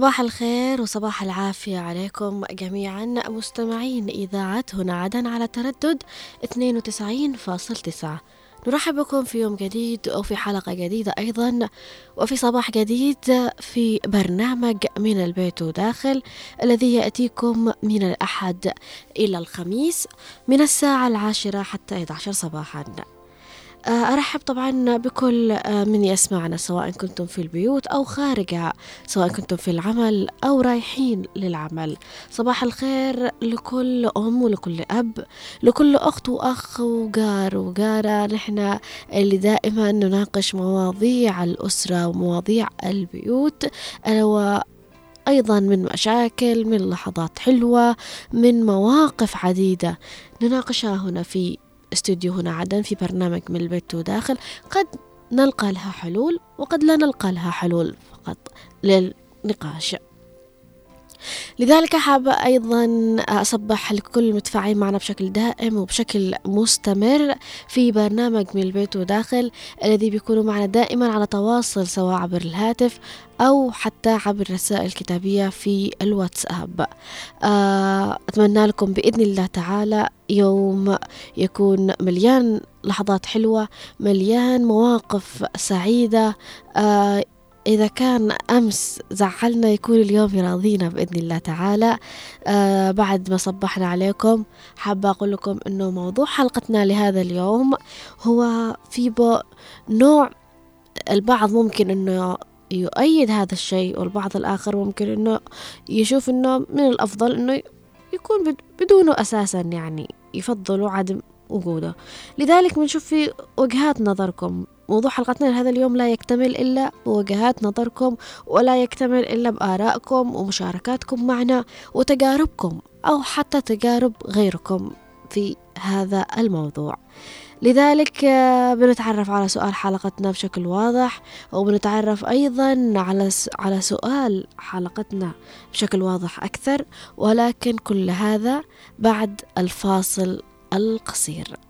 صباح الخير وصباح العافية عليكم جميعا مستمعين إذاعة هنا عدن على تردد 92.9 نرحب بكم في يوم جديد وفي حلقة جديدة أيضا وفي صباح جديد في برنامج من البيت وداخل الذي يأتيكم من الأحد إلى الخميس من الساعة العاشرة حتى 11 صباحا. أرحب طبعا بكل آه، من يسمعنا سواء كنتم في البيوت أو خارجها سواء كنتم في العمل أو رايحين للعمل. صباح الخير لكل أم ولكل أب لكل أخت وأخ وجار وجارة. نحن اللي دائما نناقش مواضيع الأسرة ومواضيع البيوت ألا أيضا من مشاكل من لحظات حلوة من مواقف عديدة نناقشها هنا في استوديو هنا عدن في برنامج من البيت وداخل. قد نلقى لها حلول وقد لا نلقى لها حلول فقط. للنقاش. لذلك حابة أيضا أصبح لكل المتفاعلين معنا بشكل دائم وبشكل مستمر في برنامج من البيت وداخل الذي بيكونوا معنا دائما على تواصل سواء عبر الهاتف أو حتى عبر الرسائل الكتابية في الواتساب. آه، أتمنى لكم بإذن الله تعالى يوم يكون مليان لحظات حلوة مليان مواقف سعيدة. آه، إذا كان أمس زعلنا يكون اليوم يراضينا بإذن الله تعالى. آه بعد ما صبحنا عليكم حابة أقول لكم أنه موضوع حلقتنا لهذا اليوم هو في نوع البعض ممكن أنه يؤيد هذا الشيء والبعض الآخر ممكن أنه يشوف أنه من الأفضل أنه يكون بدونه أساسا يعني يفضلوا عدم وجوده. لذلك بنشوف في وجهات نظركم موضوع حلقتنا لهذا اليوم لا يكتمل إلا بوجهات نظركم ولا يكتمل إلا بآرائكم ومشاركاتكم معنا وتجاربكم أو حتى تجارب غيركم في هذا الموضوع. لذلك آه، بنتعرف على سؤال حلقتنا بشكل واضح وبنتعرف أيضا على على سؤال حلقتنا بشكل واضح أكثر ولكن كل هذا بعد الفاصل القصير.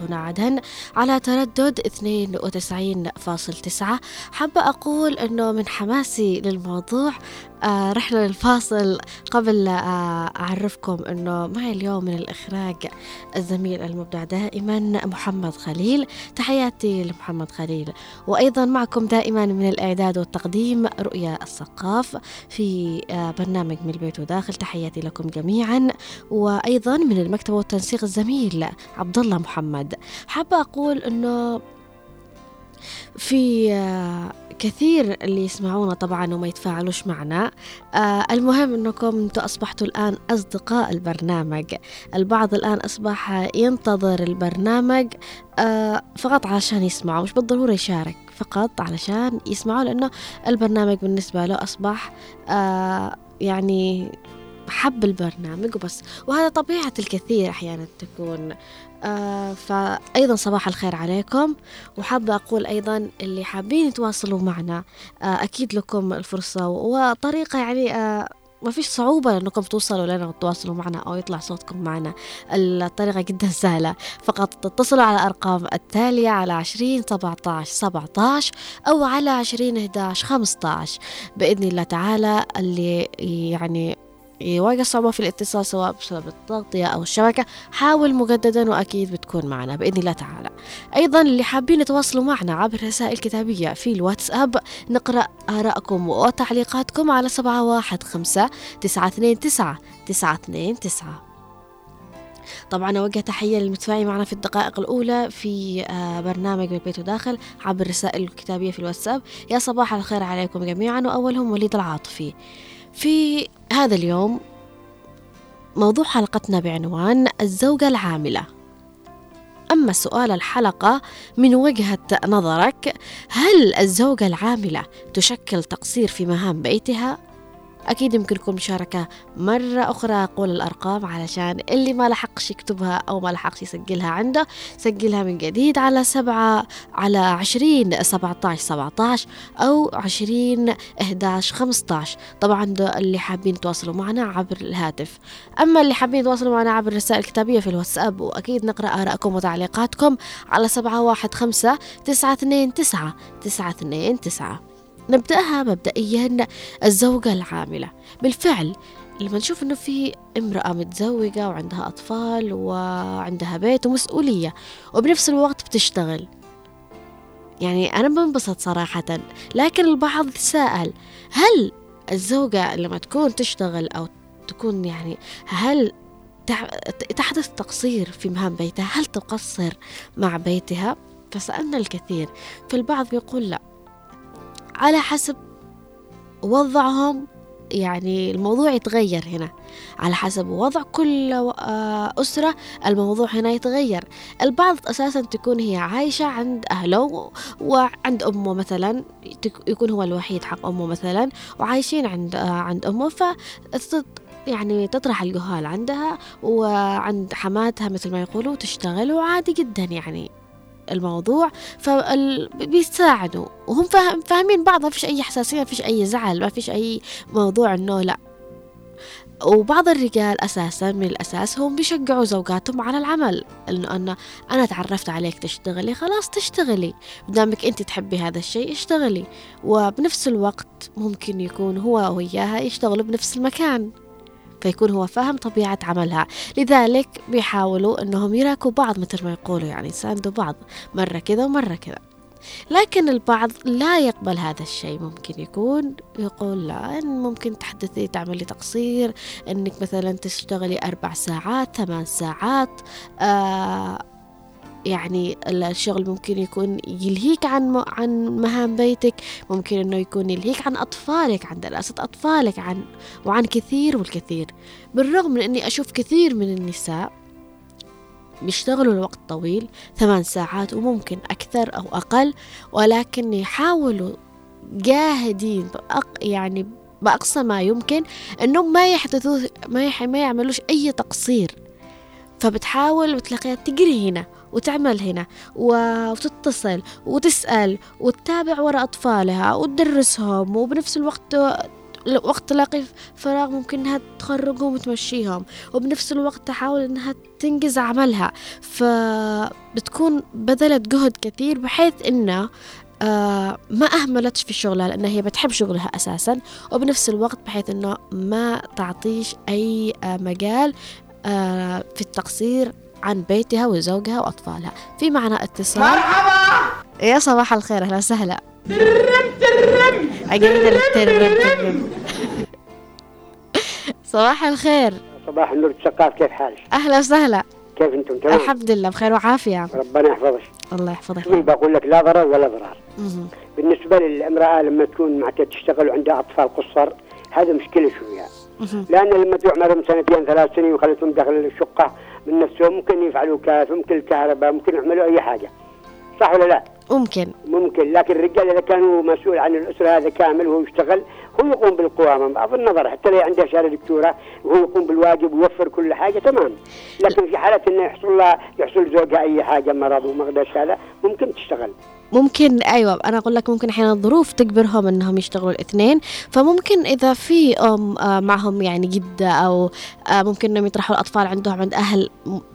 هنا عدن على تردد 92.9 حابة أقول أنه من حماسي للموضوع آه رحنا للفاصل قبل آه أعرفكم أنه معي اليوم من الإخراج الزميل المبدع دائما محمد خليل. تحياتي لمحمد خليل. وأيضا معكم دائما من الإعداد والتقديم رؤيا الثقاف في آه برنامج من البيت وداخل. تحياتي لكم جميعا. وأيضا من المكتب والتنسيق الزميل عبد الله محمد. حابة أقول أنه في آه، كثير اللي يسمعونا طبعا وما يتفاعلوش معنا. آه المهم إنكم أنتم أصبحتوا الآن أصدقاء البرنامج. البعض الآن أصبح ينتظر البرنامج آه فقط علشان يسمعوا مش بالضرورة يشارك فقط علشان يسمعوا لأنه البرنامج بالنسبة له أصبح آه يعني حب البرنامج وبس. وهذا طبيعة الكثير أحيانا تكون. آه فأيضا صباح الخير عليكم. وحابة أقول أيضا اللي حابين يتواصلوا معنا آه أكيد لكم الفرصة وطريقة يعني آه ما فيش صعوبة أنكم توصلوا لنا وتتواصلوا معنا أو يطلع صوتكم معنا. الطريقة جدا سهلة. فقط تتصلوا على الأرقام التالية على عشرين سبعة عشر سبعة أو على عشرين إحداش خمسة بإذن الله تعالى اللي يعني يواجه صعوبة في الاتصال سواء بسبب التغطية أو الشبكة. حاول مجددا وأكيد بتكون معنا بإذن الله تعالى. أيضا اللي حابين يتواصلوا معنا عبر رسائل كتابية في الواتساب نقرأ آراءكم وتعليقاتكم على سبعة واحد خمسة تسعة اثنين تسعة تسعة اثنين تسعة. طبعا أوجه تحية للمتفاعل معنا في الدقائق الأولى في آه، برنامج من بيت وداخل عبر الرسائل الكتابية في الواتساب. يا صباح الخير عليكم جميعا وأولهم وليد العاطفي. في هذا اليوم موضوع حلقتنا بعنوان الزوجة العاملة. أما سؤال الحلقة من وجهة نظرك هل الزوجة العاملة تشكل تقصير في مهام بيتها؟ أكيد يمكن لكم مشاركة مرة أخرى أقول الأرقام علشان اللي ما لحقش يكتبها أو ما لحقش يسجلها عنده سجلها من جديد على سبعة على عشرين سبعة سبعة أو عشرين إحداش خمسة طبعا اللي حابين يتواصلوا معنا عبر الهاتف. أما اللي حابين يتواصلوا معنا عبر الرسائل الكتابية في الواتساب وأكيد نقرأ آراءكم وتعليقاتكم على سبعة واحد خمسة تسعة اثنين تسعة تسعة اثنين تسعة. نبدأها مبدئيا الزوجة العاملة. بالفعل لما نشوف إنه في امرأة متزوجة وعندها أطفال وعندها بيت ومسؤولية وبنفس الوقت بتشتغل. يعني أنا بنبسط صراحة لكن البعض سأل هل الزوجة لما تكون تشتغل أو تكون يعني هل تحدث تقصير في مهام بيتها؟ هل تقصر مع بيتها؟ فسألنا الكثير. فالبعض يقول لا. على حسب وضعهم يعني الموضوع يتغير هنا. على حسب وضع كل آه، أسرة الموضوع هنا يتغير. البعض أساسا تكون هي عايشة عند أهله وعند أمه مثلا يكون هو الوحيد حق أمه مثلا وعايشين عند آه، عند أمه ف يعني تطرح الجهال عندها وعند حماتها مثل ما يقولوا تشتغل وعادي جدا يعني. الموضوع فبيساعدوا وهم فاهمين بعض ما فيش أي حساسية ما فيش أي زعل ما فيش أي موضوع إنه لا. وبعض الرجال أساسا من الأساس هم بيشجعوا زوجاتهم على العمل. إنه أنا أنا تعرفت عليك تشتغلي خلاص تشتغلي. بدامك أنت تحبي هذا الشيء اشتغلي. وبنفس الوقت ممكن يكون هو وياها يشتغلوا بنفس المكان. فيكون هو فاهم طبيعة عملها. لذلك بيحاولوا أنهم يراكوا بعض مثل ما يقولوا يعني يساندوا بعض مرة كذا ومرة كذا. لكن البعض لا يقبل هذا الشيء. ممكن يكون يقول لا ممكن تحدثي تعملي تقصير إنك مثلا تشتغلي أربع ساعات ثمان ساعات آه يعني الشغل ممكن يكون يلهيك عن عن مهام بيتك ممكن إنه يكون يلهيك عن أطفالك عن دراسة أطفالك عن وعن كثير والكثير. بالرغم من إني أشوف كثير من النساء بيشتغلوا لوقت طويل ثمان ساعات وممكن أكثر أو أقل ولكن يحاولوا جاهدين يعني بأقصى ما يمكن أنهم ما يحدثوا ما, ما يعملوش أي تقصير. فبتحاول بتلاقيها تجري هنا. وتعمل هنا وتتصل وتسأل وتتابع وراء أطفالها وتدرسهم وبنفس الوقت وقت تلاقي فراغ ممكن إنها تخرجهم وتمشيهم وبنفس الوقت تحاول إنها تنجز عملها. فبتكون بذلت جهد كثير بحيث إنه آه ما أهملتش في شغلها لأن هي بتحب شغلها أساسا وبنفس الوقت بحيث إنه ما تعطيش أي آه مجال آه في التقصير عن بيتها وزوجها وأطفالها. في معنا اتصال. مرحبا! يا صباح الخير أهلا وسهلا. ترم ترم ترم صباح الخير. صباح النور الثقاف كيف حالك؟ أهلا وسهلا. كيف أنتم؟ تمام؟ الحمد لله بخير وعافية. ربنا يحفظك. الله يحفظك. شوي بقول لك لا ضرر ولا ضرار. بالنسبة للامرأة لما تكون معناتها تشتغل وعندها أطفال قصر هذا مشكلة شوية. لأن لما تعمرهم سنتين ثلاث سنين وخلتهم داخل الشقة من نفسهم ممكن يفعلوا كاف ممكن الكهرباء ممكن يعملوا أي حاجة. صح ولا لا؟ ممكن. ممكن. لكن الرجال إذا كانوا مسؤول عن الأسرة هذا كامل وهو يشتغل هو يقوم بالقوامة بغض النظر. حتى لو عنده شهادة دكتورة وهو يقوم بالواجب ويوفر كل حاجة تمام. لكن في حالة إنه يحصل لها يحصل زوجها أي حاجة مرض وما هذا ممكن تشتغل. ممكن أيوه أنا أقول لك ممكن أحيانا الظروف تجبرهم إنهم يشتغلوا الاثنين. فممكن إذا في آم آه، معهم يعني جدة أو آه، ممكن إنهم يطرحوا الأطفال عندهم عند أهل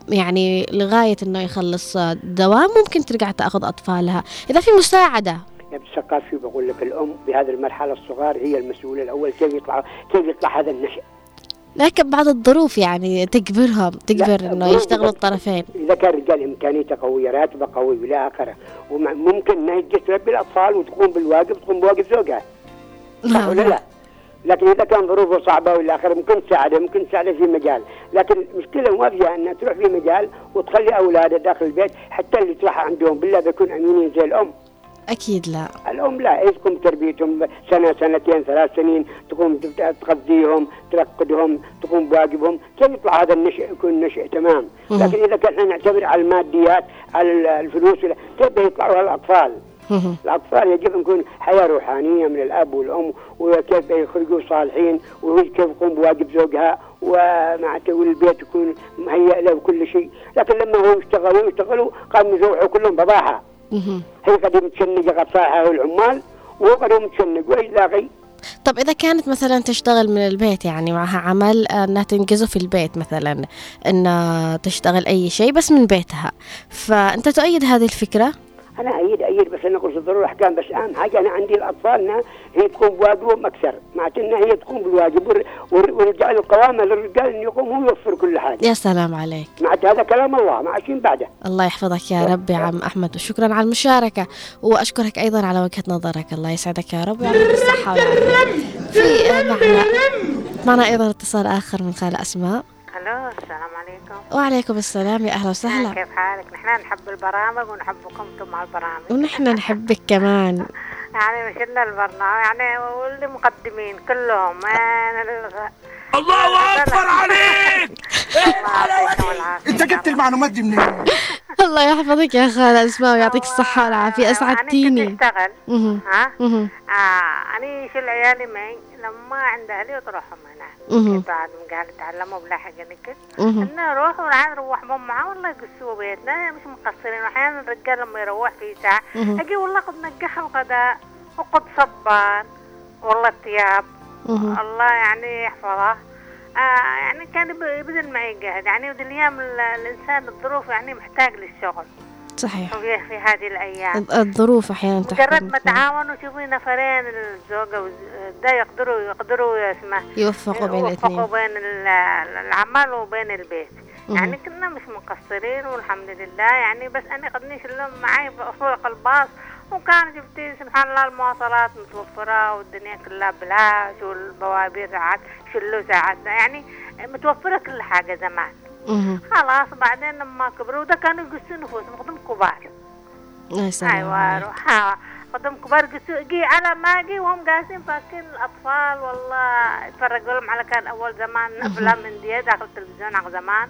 يعني لغاية إنه يخلص آه، دوام ممكن ترجع تأخذ أطفالها. إذا في مساعدة. يا بقول لك الأم بهذه المرحلة الصغار هي المسؤولة الأول كيف يطلع كيف يطلع هذا النشأ. لكن بعض الظروف يعني تجبرهم تجبر إنه يشتغلوا الطرفين. إذا كان الرجال إمكانيته قوية راتبه قوي وإلى آخره وممكن إنها تجي تربي الأطفال وتقوم بالواجب تقوم بواجب زوجها. صح ولا لا؟ لكن إذا كان ظروفه صعبة والى آخره ممكن تساعده ممكن تساعده في مجال، لكن المشكلة ما فيها إنها تروح في مجال وتخلي اولادها داخل البيت حتى اللي تروح عندهم بالله بيكون امينين زي الأم، أكيد لا. الأم لا هي تقوم بتربيتهم سنة سنتين ثلاث سنين تقوم تغذيهم ترقدهم تقوم بواجبهم. كيف يطلع هذا النشء يكون نشء تمام. لكن إذا كنا نعتبر على الماديات على الفلوس كيف يطلعوا هالاطفال مهم. الأطفال يجب أن يكون حياة روحانية من الأب والأم وكيف يخرجوا صالحين وكيف يقوم بواجب زوجها ومعناته والبيت يكون مهيأ له كل شيء. لكن لما هم يشتغلوا يشتغلوا قاموا يزوحوا كلهم بضاحة هي قد متشنقة قد صاحها العمال وهو متشنق وإيش لاقي طب إذا كانت مثلا تشتغل من البيت يعني معها عمل آه، إنها تنجزه في البيت مثلا إنها تشتغل أي شيء بس من بيتها فأنت تؤيد هذه الفكرة؟ أنا أيد أيد بس أنا أقول ضروري أحكام بس أهم حاجة أنا عندي الأطفال إنها هي تقوم بواجبهم أكثر. معناته إنها هي تقوم بالواجب والرجال القوامة للرجال يقوم هو يوفر كل حاجة. يا سلام عليك. معناته هذا كلام الله ما عايشين بعده. الله يحفظك يا رب يا عم أحمد وشكرا على المشاركة. وأشكرك أيضا على وجهة نظرك. الله يسعدك يا رب. ويعطيك الصحة في معنا معنا أيضا اتصال آخر من خالة أسماء. ألو السلام عليكم. وعليكم السلام يا أهلا وسهلا. كيف حالك؟ نحن نحب البرامج ونحبكم أنتم مع البرامج. ونحن نحبك كمان. يعني مش إلا البرنامج يعني واللي مقدمين كلهم. أنا الغ... الله أكبر عليك. أنت جبت المعلومات دي منين؟ الله يحفظك يا خالة أسماء ويعطيك الصحة والعافية. أنا أسعدتيني كنت أشتغل. مهم. ها. آه أنا شيل عيالي معي لما عند أهلي وتروحهم مهم. بعد ما قال تعلموا بلاحق نكت. مهم. إنه يروحوا والعيال نروح بهم معاه والله يقصوا بيتنا مش مقصرين. وأحيانا الرجال لما يروح في ساعة مهم. أجي والله قد نجح الغداء وقد صبان والله الثياب. الله يعني يحفظه. آه يعني كان يب- يبذل معي جهد يعني ودي الأيام ال- الإنسان الظروف يعني محتاج للشغل. صحيح. في هذه الأيام. الظ- الظروف أحيانا مجرد ما تعاونوا شوفي نفرين الزوجة ده يقدروا يقدروا اسمه يوفقوا بين يوفقوا الاثنين. بين ال- العمل وبين البيت. يعني كنا مش مقصرين والحمد لله. يعني بس أنا قد نشل معي فوق الباص. وكان جبتي سبحان الله المواصلات متوفرة والدنيا كلها بلاش والبوابير ساعات شلوا ساعات. يعني متوفرة كل حاجة زمان. خلاص بعدين لما كبروا وده كانوا يقصوا نفوسهم خدم كبار. أيوه. روح خدم كبار قصوا. جي على ما جي وهم قاسين فاكين الأطفال والله يتفرجوا لهم على كان أول زمان. أفلام من دي داخل التلفزيون على زمان.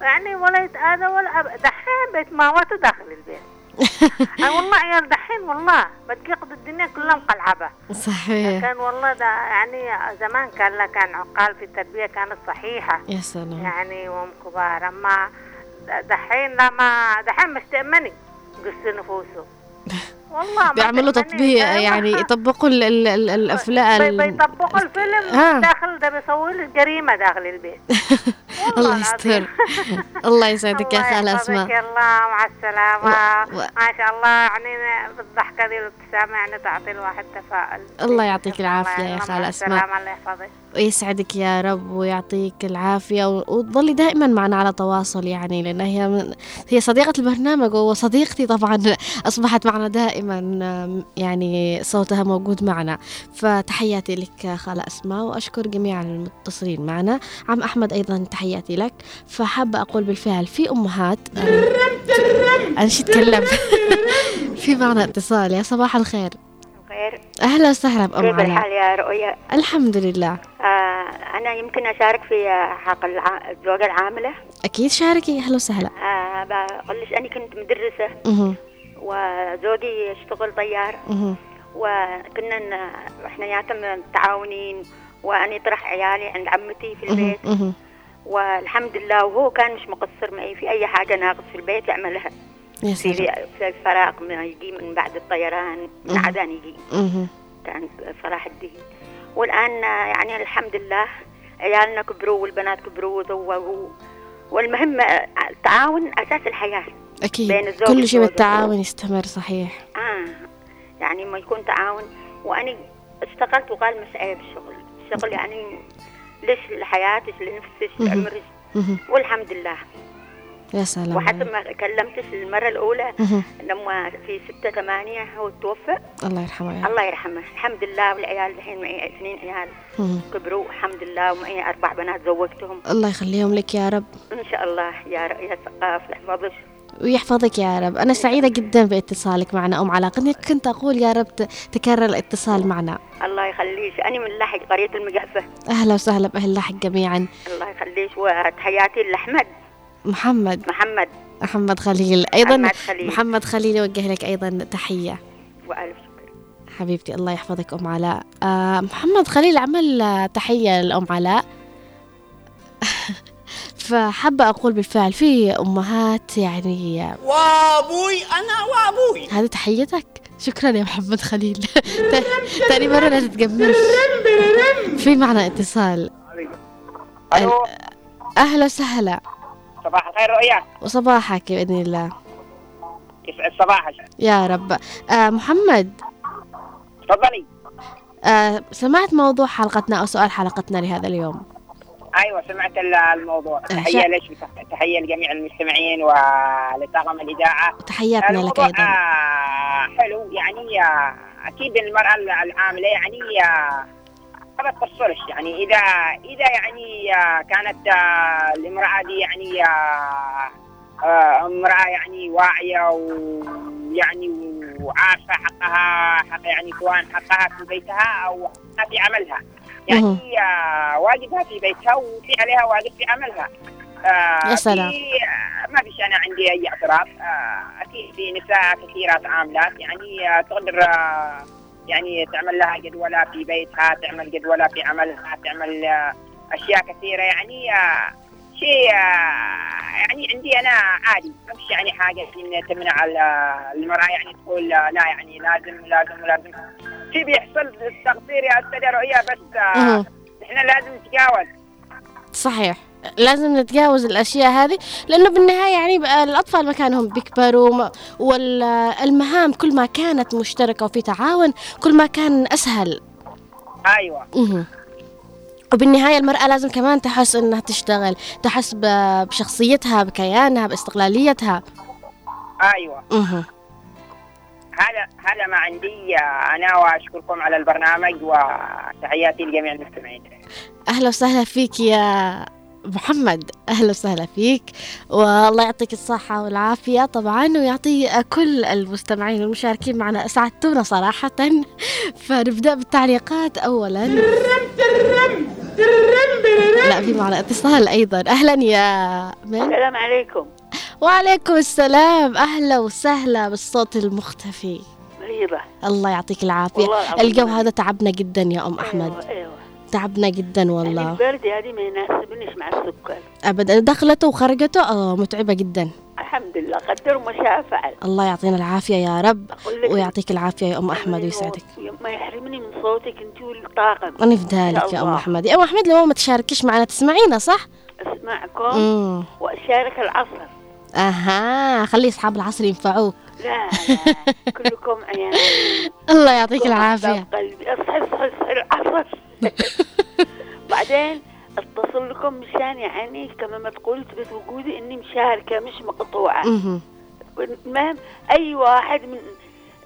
يعني ولا يتآذى ولا أب... دحين بيتماوتوا داخل البيت. اي والله عيال دحين والله بتقضي الدنيا كلها مقلعبة. صحيح. كان والله ده يعني زمان كان لا كان عقال في التربية كانت صحيحة. يا سلام. يعني وهم كبار أما دحين لا ما دحين مستأمني قص نفوسه. والله بيعملوا. تطبيق. يعني يطبقوا ال- ال- ال- الافلام بي- ال- بيطبقوا الفيلم آه. داخل ده بيسوي له جريمة داخل البيت الله. يستر الله يسعدك يا يحفظك أسماء الله مع السلامة و- و- ما شاء الله يعني بالضحكة دي والابتسامة يعني تعطي الواحد تفاؤل الله يعطيك العافية الله يا أسماء. السلامة الله يحفظك ويسعدك يا رب ويعطيك العافية وتظلي دائما معنا على تواصل يعني لأن هي من هي صديقة البرنامج وصديقتي طبعا. أصبحت معنا دائما يعني صوتها موجود معنا. فتحياتي لك خالة أسماء وأشكر جميع المتصلين معنا. عم أحمد أيضا تحياتي لك. فحابة أقول بالفعل في أمهات أنا شي أتكلم؟ في معنا اتصال. يا صباح الخير. خير. أهلا وسهلا بأم كيف الحال يا رؤيا الحمد لله. آه أنا يمكن أشارك في حق الع- الزوجة العاملة. أكيد شاركي. أهلا وسهلا. آه بقول لك أنا كنت مدرسة. مهم. وزوجي يشتغل طيار. مهم. وكنا إحنا متعاونين وأنا طرح عيالي عند عمتي في البيت. مهم. والحمد لله وهو كان مش مقصر معي في أي حاجة ناقص في البيت يعملها. في الفراغ ما يجي من بعد الطيران من. عدن يجي. كان صلاح الدين والآن يعني الحمد لله عيالنا كبروا والبنات كبروا وزوجوا والمهم التعاون أساس الحياة. أكيد. بين الزوج كل شيء. بالتعاون يستمر صحيح. آه. يعني ما يكون تعاون. وأنا اشتغلت وقال مش عيب الشغل الشغل يعني ليش لحياتك لنفسك. لعمرك. والحمد لله. يا سلام وحسب ما كلمتك المرة الأولى مهم. لما في ستة ثمانية هو توفى. الله يرحمه يا رب. الله يرحمه. الحمد لله والعيال الحين معي اثنين عيال. كبروا. الحمد لله ومعي أربع بنات زوجتهم. الله يخليهم لك يا رب. إن شاء الله يا ر- يا ثقاف يحفظك ويحفظك يا رب. أنا سعيدة جدا باتصالك معنا أم علاء. كنت أقول يا رب تكرر الاتصال معنا. الله يخليك. أنا من لحق قرية المقفة أهلا وسهلا بأهل لحق جميعا. الله يخليك. وتحياتي لأحمد. محمد. محمد. محمد خليل. أيضا محمد خليل. محمد خليل يوجه لك أيضا تحية. وألف شكر. حبيبتي الله يحفظك أم علاء. آه محمد خليل عمل آه، تحية لأم علاء. فحابة أقول بالفعل في أمهات يعني وابوي أنا وابوي. هذه تحيتك؟ شكرا يا محمد خليل. تاني مرة لا تتقمص في معنا اتصال. أهلا وسهلا. صباح الخير رؤيا. وصباحك بإذن الله. يسعد صباحك. يا رب. آه محمد. تفضلي. آه سمعت موضوع حلقتنا أو سؤال حلقتنا لهذا اليوم؟ أيوه سمعت ال- الموضوع. شا- تحية لك تحية لجميع المستمعين ولطاقم الإذاعة. تحياتنا لك أيضا. آه حلو. يعني آه أكيد المرأة العاملة يعني آه ما بتقصرش يعني إذا إذا يعني آه كانت آه الامرأة دي يعني آه امرأة يعني واعية ويعني وعارفة حقها حق يعني سواء حقها في بيتها أو حقها في عملها. يعني واجبها في بيتها وفي عليها واجب في عملها. آه يا سلام. ما فيش أنا عندي أي اعتراض آه أكيد في نساء كثيرات عاملات يعني آه تقدر آه يعني تعمل لها جدولة في بيتها تعمل جدولة في عملها تعمل آه أشياء كثيرة. يعني آه شيء آه يعني عندي أنا عادي. ما فيش يعني حاجة ان تمنع ال- المرأة يعني تقول لا يعني لازم لازم لازم. في بيحصل تقصير يا أستاذة رؤيا بس. إحنا لازم نتجاوز. صحيح. لازم نتجاوز الأشياء هذه لأنه بالنهاية يعني بقى الأطفال مكانهم بيكبروا والمهام كل ما كانت مشتركة وفي تعاون كل ما كان أسهل. أيوه. مهم. وبالنهاية المرأة لازم كمان تحس إنها تشتغل تحس بشخصيتها بكيانها باستقلاليتها. أيوه. مهم. هذا هذا ما عندي. أنا وأشكركم على البرنامج وتحياتي لجميع المستمعين. أهلا وسهلا فيك يا محمد أهلا وسهلا فيك. والله يعطيك الصحة والعافية طبعا ويعطي كل المستمعين والمشاركين معنا أسعدتونا صراحة. فنبدأ بالتعليقات. أولا لا في معنا اتصال أيضا. أهلا يا من؟ السلام عليكم. وعليكم السلام. أهلا وسهلا بالصوت المختفي. مريضة. الله يعطيك العظيم. الجو هذا تعبنا جدا يا أم أحمد. أيوه أيوه. تعبنا جدا يعني والله. البرد هذه ما يناسبنيش مع السكر. أبدا. دخلته وخرجته آه متعبة جدا. الحمد لله. قدر ما شاء فعل الله يعطينا العافية يا رب ويعطيك العافية يا أم أحمد ويسعدك. ما يحرمني من صوتك أنت والطاقم. أنا فدالك يا أم أحمد. يا أم أحمد لو ما تشاركش معنا تسمعينا صح؟ أسمعكم امم وأشارك العصر. أها خلي أصحاب العصر ينفعوك. لا لا كلكم عيال الله يعطيك العافية. قلبي اصحى اصحى اصحى العصر. بعدين اتصل لكم مشان يعني كما ما تقول تثبت وجودي إني مشاركة مش مقطوعة. مهم. المهم أي واحد من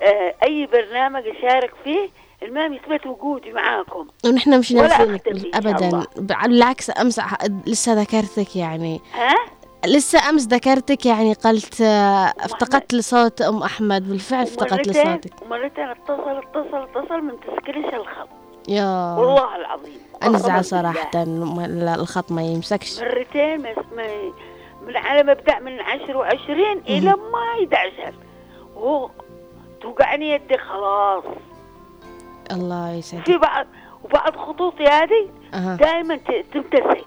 آه، أي برنامج أشارك فيه المهم يثبت وجودي معاكم. ونحن مش ناسينك الله. بالعكس أمس لسه ذكرتك يعني. ها؟ لسه أمس ذكرتك يعني قلت آه، افتقدت لصوت أم أحمد بالفعل افتقدت لصوتك. ومرتين اتصل اتصل اتصل من تسكرش الخط. يا والله العظيم. بالله. ما- الخط ما يمسكش. مرتين ما ما من على مبدأ من عشر وعشرين إلى ما يدعشر وهو توقعني يدي خلاص. الله يسعدك. في بعض وبعض خطوطي هذه أها. دائما تمتسك.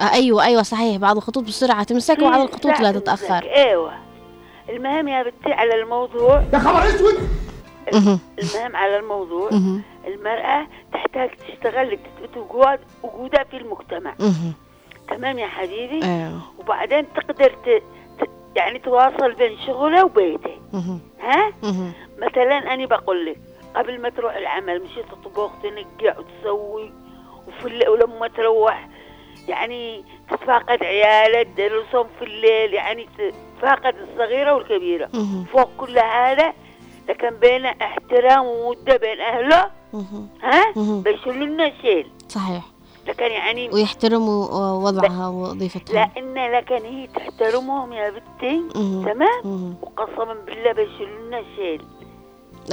آه أيوة أيوة صحيح. بعض الخطوط بسرعة تمسك وبعض الخطوط لا. تتأخر. أيوه. المهم يا بنتي على الموضوع. يا خبر أسود! مهم. المهم على الموضوع. المرأة تحتاج تشتغل لتثبت وجود وجودها في المجتمع. تمام يا حبيبي أيوة وبعدين تقدر ت... ت... يعني تواصل بين شغله وبيته. ها. مثلا أنا بقول لك قبل ما تروح العمل مشي تطبخ تنقع وتسوي وفي الليل ولما تروح يعني تتفاقد عيالك تدرسهم في الليل يعني تتفاقد الصغيرة والكبيرة. فوق كل هذا لكن بين احترام ومودة بين أهله. ها؟ مهم. بيشيلوا لنا شيل صحيح. لكن يعني ويحترموا وضعها ووظيفتها. لأن لكن هي تحترمهم يا بنتي. تمام. وقسما بالله بيشيلوا لنا شيل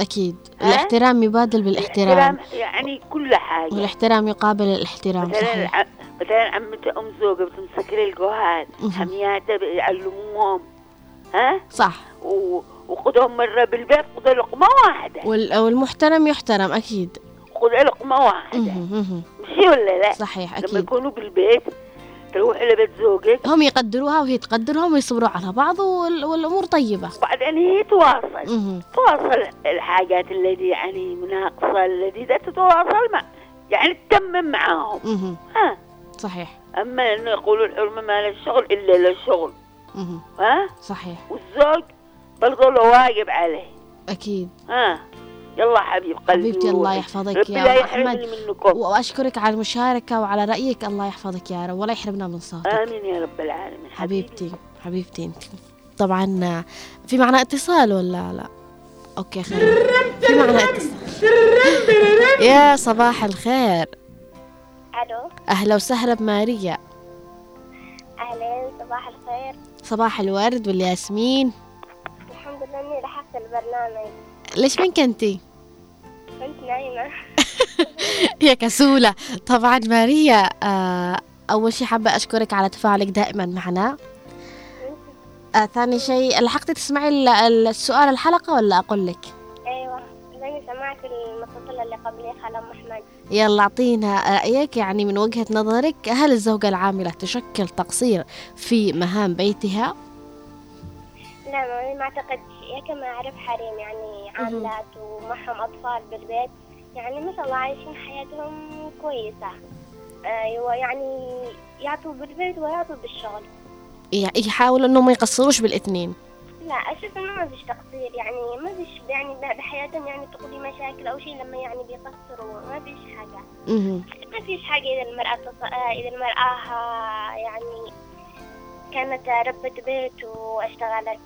أكيد؟ الاحترام يبادل بالاحترام. الاحترام يعني كل حاجة. والاحترام يقابل الاحترام مثلا صحيح. مثلا عمتي أم زوجة بتمسك لي مهم. حمياتها بيعلموهم ها؟ صح. و... وخذهم مرة بالبيت خذ لقمة واحدة. وال- والمحترم يحترم أكيد. خذ لقمة واحدة. مشي ولا لا؟ صحيح لما أكيد. يكونوا بالبيت تروح إلى بيت زوجك. هم يقدروها وهي تقدرهم ويصبروا على بعض وال- والأمور طيبة. وبعدين هي تواصل. تواصل الحاجات التي يعني مناقصة التي ذات تتواصل مع يعني تتمم معاهم. ها؟ صحيح. أما إنه يقولوا الحرمة ما لها شغل إلا للشغل. ها؟ صحيح. والزوج برضه له واجب عليه. أكيد. ها يلا حبيب قلبي حبيبتي الله. يحفظك ربي يا لا أم يحرمني أحمد. منكم. وأشكرك على المشاركة وعلى رأيك. الله يحفظك يا رب ولا يحرمنا من صوتك. آمين يا رب العالمين. حبيبتي حبيبتي أنت. طبعا في معنا اتصال ولا لا؟ أوكي خير في معنا اتصال. يا صباح الخير. ألو. أهلا وسهلا بماريا. أهلين صباح الخير. صباح الورد والياسمين. لحقت البرنامج. ليش من كنتي كنت نايمة. يا كسولة. طبعا ماريا آه أول شي حابة أشكرك على تفاعلك دائما معنا. آه ثاني شيء لحقتي تسمعي ال- ال- السؤال الحلقة ولا أقول لك؟ أيوه زي سمعت المتصلة اللي قبلي خالة ام أحمد. يلا أعطينا رأيك يعني من وجهة نظرك هل الزوجة العاملة تشكل تقصير في مهام بيتها؟ لا ما ما هي كما أعرف حريم يعني عاملات ومعهم أطفال بالبيت يعني ما شاء الله عايشين حياتهم كويسة. أيوه يعني يعطوا بالبيت ويعطوا بالشغل. يحاولوا إنهم ما يقصروش بالإثنين. لا أشوف إنه ما فيش تقصير يعني ما فيش يعني بحياتهم يعني تقضي مشاكل أو شيء لما يعني بيقصروا ما فيش حاجة. مهم. ما فيش حاجة إذا المرأة تص... إذا المرأة آه، يعني كانت ربة بيت واشتغلت.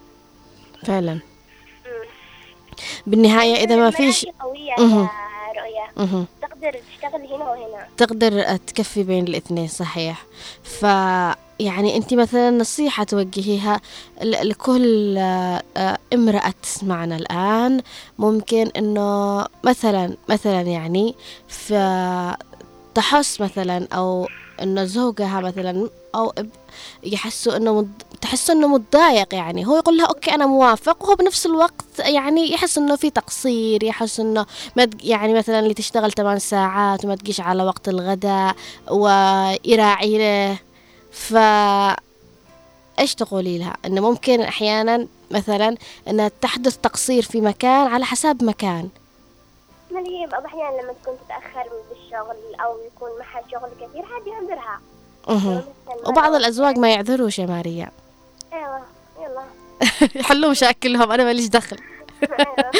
فعلا. بالنهاية إذا ما فيش قوية مهم. تقدر تشتغل هنا وهنا. تقدر تكفي بين الاثنين صحيح. ف يعني أنت مثلا نصيحة توجهيها لكل آه، امرأة تسمعنا الآن. ممكن إنه مثلا مثلا يعني تحس مثلا أو إنه زوجها مثلا أو إب- يحسوا إنه مد... تحس إنه متضايق يعني. هو يقول لها أوكي أنا موافق وهو بنفس الوقت يعني يحس إنه في تقصير يحس إنه ما يعني مثلا اللي تشتغل 8 ساعات وما تجيش على وقت الغداء ويراعي له. ف إيش تقولي لها؟ إنه ممكن أحيانا مثلا أن تحدث تقصير في مكان على حساب مكان. ما هي بعض الأحيان لما تكون تتأخر بالشغل أو يكون معها شغل كثير عادي يعذرها. وبعض الأزواج ما يعذروش يا ماريا. أيوة يلا. يحلوا مشاكلهم أنا ماليش دخل. أيوة.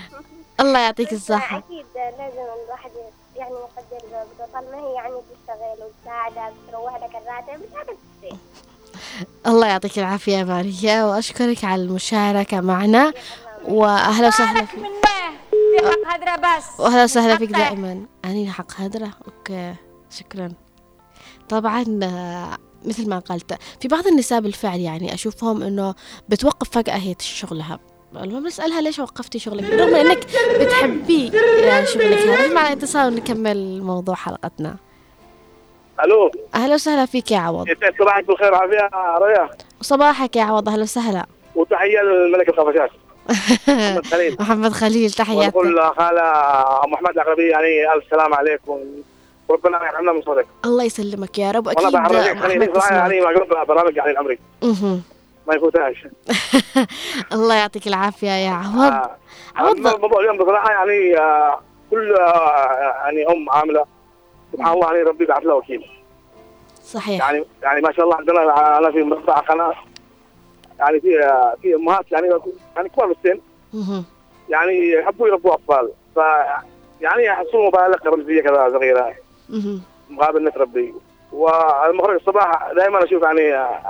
الله يعطيك الصحة. أكيد لازم الواحد يعني يقدر طالما هي يعني تشتغل وتساعدك تروح لك الراتب تشتري. الله يعطيك العافية يا ماريا وأشكرك على المشاركة معنا وأهلا وسهلا فيك. حق هدرة بس. وأهلا وسهلا فيك. دائما. أني حق هدرة؟ أوكي شكرا. طبعا مثل ما قلت في بعض النساء بالفعل يعني أشوفهم أنه بتوقف فجأة هي شغلها. المهم نسألها ليش وقفتي شغلك؟ رغم أنك بتحبي يا شغلك هذا مع اتصال نكمل موضوع حلقتنا. ألو. أهلا وسهلا فيك يا عوض. يسعد صباحك بالخير وعافية ريا. وصباحك يا عوض أهلا وسهلا. وتحية للملك الخفشات محمد خليل. محمد خليل تحياتك. ونقول خالة ام أحمد العقربيه يعني ألف سلام عليكم. وربنا يرحمنا من صوتك الله يسلمك يا رب. والله أكيد بحرجك خليني تسمع. يعني برامج يعني العمري مهم. ما يفوتهاش. الله يعطيك العافية يا عوض آه. عوض. أما الموضوع اليوم بصراحة يعني آه، كل آه، يعني أم عاملة. سبحان الله يعني ربي يبعث له وكيل. صحيح. يعني يعني ما شاء الله عندنا أنا في مصنع قناة. يعني في في أمهات يعني يعني كبار بالسن. يعني يحبوا يربوا أطفال. ف يعني يحصلوا مبالغ رمزية كذا صغيرة. مقابل نتربي والمخرج الصباح دائما أشوف يعني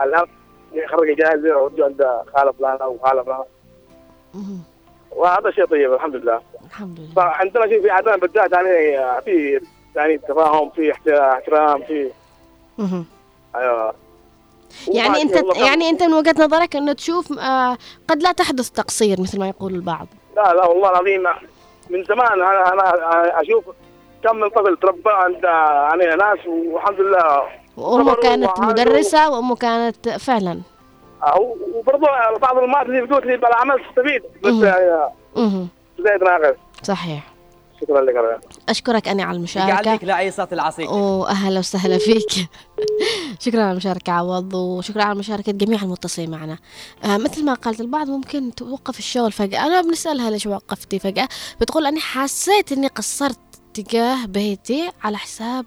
الان يخرج جاهز يودوا عند خالة فلان أو خالة فلان مهم. وهذا شيء طيب الحمد لله. الحمد لله. فعندنا شيء في عندنا بالذات يعني في يعني تفاهم في احت- احترام في. أيوه. يعني أنت يعني أنت من وجهة نظرك إنه تشوف آه قد لا تحدث تقصير مثل ما يقول البعض؟ لا لا والله العظيم من زمان أنا أنا أشوف كم من طفل تربى عند يعني ناس والحمد لله. وأمه كانت. مدرسة وأمه كانت فعلا. أو- وبرضه بعض المات اللي بتقول لي بالعمل تستفيد بس. يعني. زايد ناقص. صحيح. شكرا لك ريان. أشكرك أني على المشاركة. يجعلك العصير. واهلا وسهلا فيك. شكرا على المشاركة عوض وشكرا على مشاركة جميع المتصلين معنا. آه مثل ما قالت البعض ممكن توقف الشغل فجأة. أنا بنسألها ليش وقفتي فجأة؟ بتقول أني حسيت أني قصرت. تجاه بيتي على حساب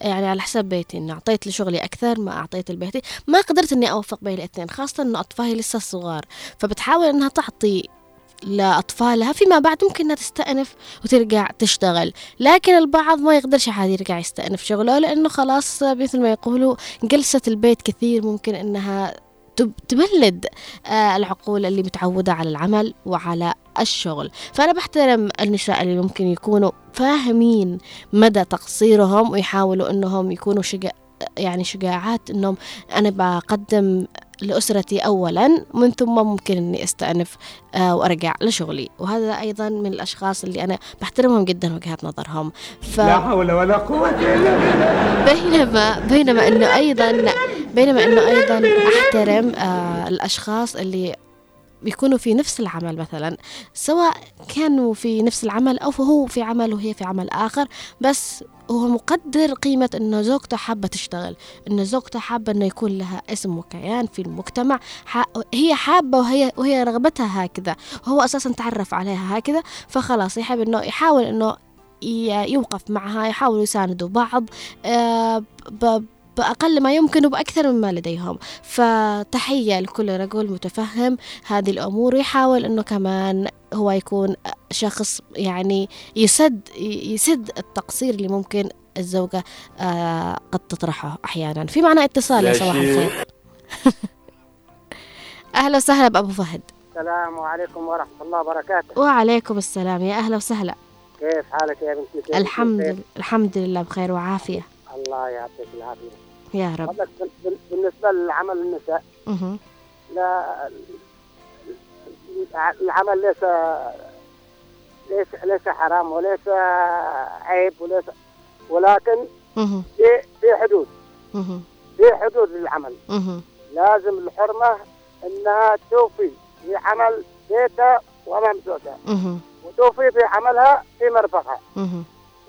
يعني على حساب بيتي إني أعطيت لشغلي أكثر ما أعطيت لبيتي. ما قدرت إني أوفق بين الاثنين خاصة إنه أطفالي لسه صغار. فبتحاول إنها تعطي لأطفالها فيما بعد ممكن إنها تستأنف وترجع تشتغل. لكن البعض ما يقدرش عاد يرجع يستأنف شغله لأنه خلاص مثل ما يقولوا جلسة البيت كثير ممكن إنها تبلد آه، العقول اللي متعودة على العمل وعلى الشغل. فأنا بحترم النساء اللي ممكن يكونوا فاهمين مدى تقصيرهم ويحاولوا أنهم يكونوا شجاع يعني شجاعات أنهم أنا بقدم لأسرتي أولا من ثم ممكن أني أستأنف آه، وأرجع لشغلي. وهذا أيضا من الأشخاص اللي أنا بحترمهم جدا وجهات نظرهم. ف... لا حول ولا قوة إلا بالله. بينما بينما إنه أيضا بينما إنه أيضا أحترم آه الأشخاص اللي بيكونوا في نفس العمل مثلا سواء كانوا في نفس العمل أو هو في عمل وهي في عمل آخر بس هو مقدر قيمة انه زوجته حابة تشتغل انه زوجته حابة إنه يكون لها اسم وكيان في المجتمع. هي حابة وهي وهي رغبتها هكذا هو أساسا تعرف عليها هكذا فخلاص يحب إنه يحاول إنه ي- يوقف معها يحاولوا يساندوا بعض آه، بأقل ما يمكن وبأكثر مما لديهم. فتحية لكل رجل متفهم هذه الأمور ويحاول أنه كمان هو يكون شخص يعني يسد يسد التقصير اللي ممكن الزوجة آه، قد تطرحه أحيانا. في معنا اتصال يا صباح الخير. أهلا وسهلا بأبو فهد. السلام عليكم ورحمة الله وبركاته. وعليكم السلام. يا أهلا وسهلا. كيف حالك يا بنتي؟ الحمد؟ لله الحمد لله بخير وعافية. الله يعطيك العافية. يا رب بالنسبة لعمل النساء. لا العمل ليس ليس ليس حرام وليس عيب وليس ولكن. في في حدود. في حدود للعمل. لازم الحرمة إنها توفي في عمل بيتها وأمام زوجها. وتوفي في عملها في مرفقها.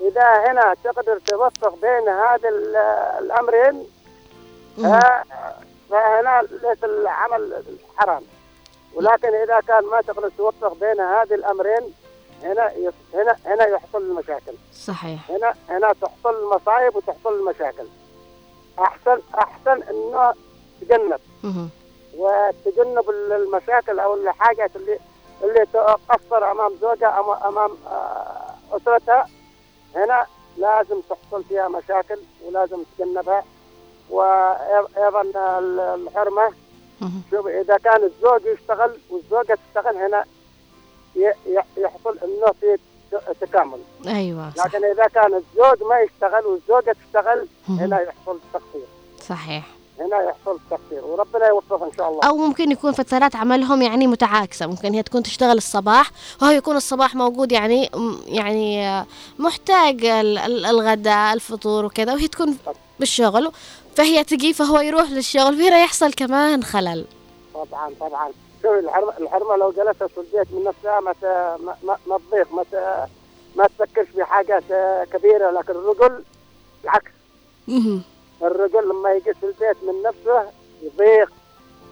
إذا هنا تقدر توفق بين هذا ال- الأمرين فهنا ليس العمل حرام ولكن إذا كان ما تقدر توفق بين هذه الأمرين هنا يص- هنا هنا يحصل المشاكل. صحيح. هنا هنا تحصل المصايب وتحصل المشاكل. أحسن أحسن إنه تجنب. وتجنب ال- المشاكل أو الحاجات اللي اللي تقصر أمام زوجها أم- أمام آه، أسرتها. هنا لازم تحصل فيها مشاكل ولازم تجنبها. وأيضا ال- الحرمه. شوف إذا كان الزوج يشتغل والزوجة تشتغل هنا يحصل إنه في تكامل. أيوه صح. لكن إذا كان الزوج ما يشتغل والزوجة تشتغل. هنا يحصل تقصير. صحيح. هنا يحصل تقصير وربنا يوفقه إن شاء الله. أو ممكن يكون فترات عملهم يعني متعاكسة. ممكن هي تكون تشتغل الصباح وهو يكون الصباح موجود يعني يعني محتاج ال- ال- الغداء الفطور وكذا وهي تكون بالشغل. فهي تجي فهو يروح للشغل فهنا يحصل كمان خلل. طبعا طبعا. شوف الحرمة لو جلست في البيت من نفسها ما ما ما- تضيق ما ما تفكرش في حاجات كبيرة. لكن الرجل العكس. الرجل لما يجي في البيت من نفسه يضيق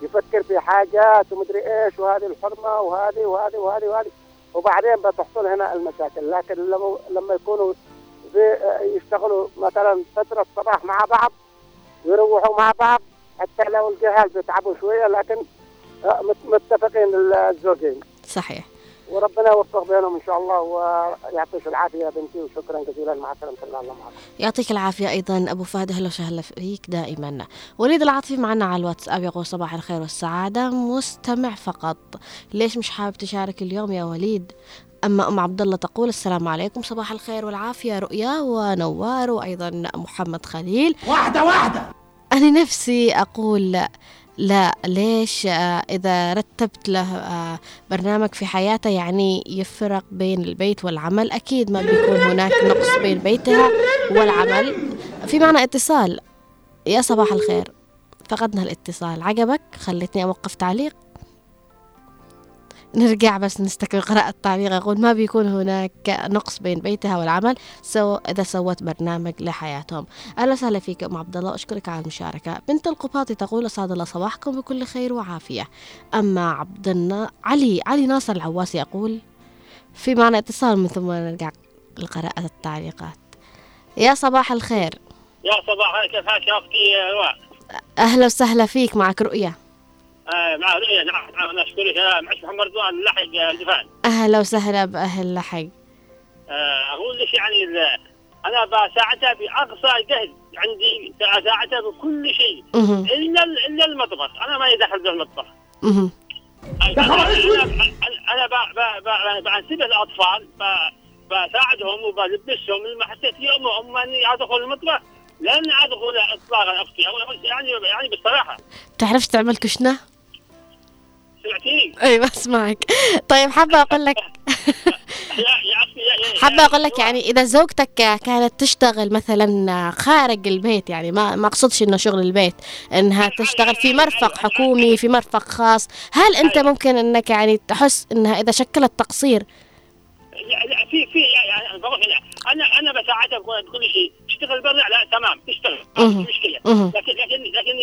يفكر في حاجات ومدري إيش وهذه الحرمة وهذه وهذه وهذه وهذه. وبعدين بتحصل هنا المشاكل. لكن لما لما يكونوا في يشتغلوا مثلا فترة صباح مع بعض ويروحوا مع بعض حتى لو الجهاز بيتعبوا شوية لكن آه، مت- متفقين الزوجين. صحيح. وربنا يوفق بينهم إن شاء الله ويعطيك العافية يا بنتي وشكرا جزيلا مع سلامه الله الله معك. يعطيك العافية أيضا أبو فهد أهلا وسهلا فيك دائما. وليد العاطفي معنا على الواتساب يقول صباح الخير والسعادة. مستمع فقط. ليش مش حابب تشارك اليوم يا وليد؟ أما أم عبد الله تقول السلام عليكم صباح الخير والعافية رؤيا ونوار وأيضا محمد خليل. واحدة واحدة! أنا نفسي أقول لا. ليش آه، إذا رتبت له آه، برنامج في حياته يعني يفرق بين البيت والعمل؟ أكيد ما بيكون هناك نقص بين بيتها والعمل. في معنا اتصال. يا صباح الخير. فقدنا الاتصال. عجبك؟ خلتني أوقف تعليق. نرجع بس نستكمل قراءة التعليق. يقول ما بيكون هناك نقص بين بيتها والعمل سو إذا سوت برنامج لحياتهم. أهلا وسهلا فيك أم عبد الله. أشكرك على المشاركة. بنت القباطي تقول أسعد الله صباحكم بكل خير وعافية. أما عبد النا... علي علي ناصر العواسي يقول في معنا اتصال من ثم نرجع لقراءة التعليقات. يا صباح الخير. يا صباح كيف حالك يا رواء؟ أهلا وسهلا فيك. معك رؤية. مع رؤيا نعم نعم أنا اشكرك آه، معك محمد رضوان لحق الدفان أهلا وسهلا بأهل لحق آه أقول لك يعني أنا بساعدها بأقصى جهد عندي اساعدها بكل شيء. إلا إلا المطبخ. أنا ما دخل بالمطبخ. أنا أنا ب- ب- ب- بنسبه الأطفال ب- بساعدهم وبلبسهم لما حسيت يوم هم اني أدخل المطبخ. لن أدخل اطلاقا أختي أو- يعني يعني بالصراحه تعرف تعمل كشنة؟ سمعتيني؟ أيوة أسمعك. طيب حابة أقول لك حابة أقول لك يعني إذا زوجتك كانت تشتغل مثلا خارج البيت يعني ما ما أقصدش إنه شغل البيت إنها تشتغل في مرفق حكومي في مرفق خاص هل أنت ممكن إنك يعني تحس إنها إذا شكلت تقصير؟ لا لا في في يعني أنا أنا بساعدها بكل شيء. تشتغل برا؟ لا تمام تشتغل مشكلة. لكن لكن لكن